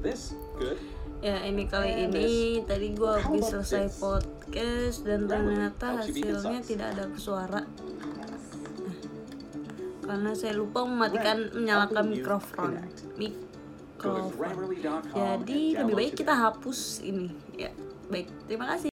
this. Good. Ya ini kali ini tadi gue habis selesai podcast dan ternyata hasilnya tidak ada suara. Karena saya lupa mematikan menyalakan mikrofon. mikrofon. Jadi lebih baik kita hapus ini. Ya baik. Terima kasih.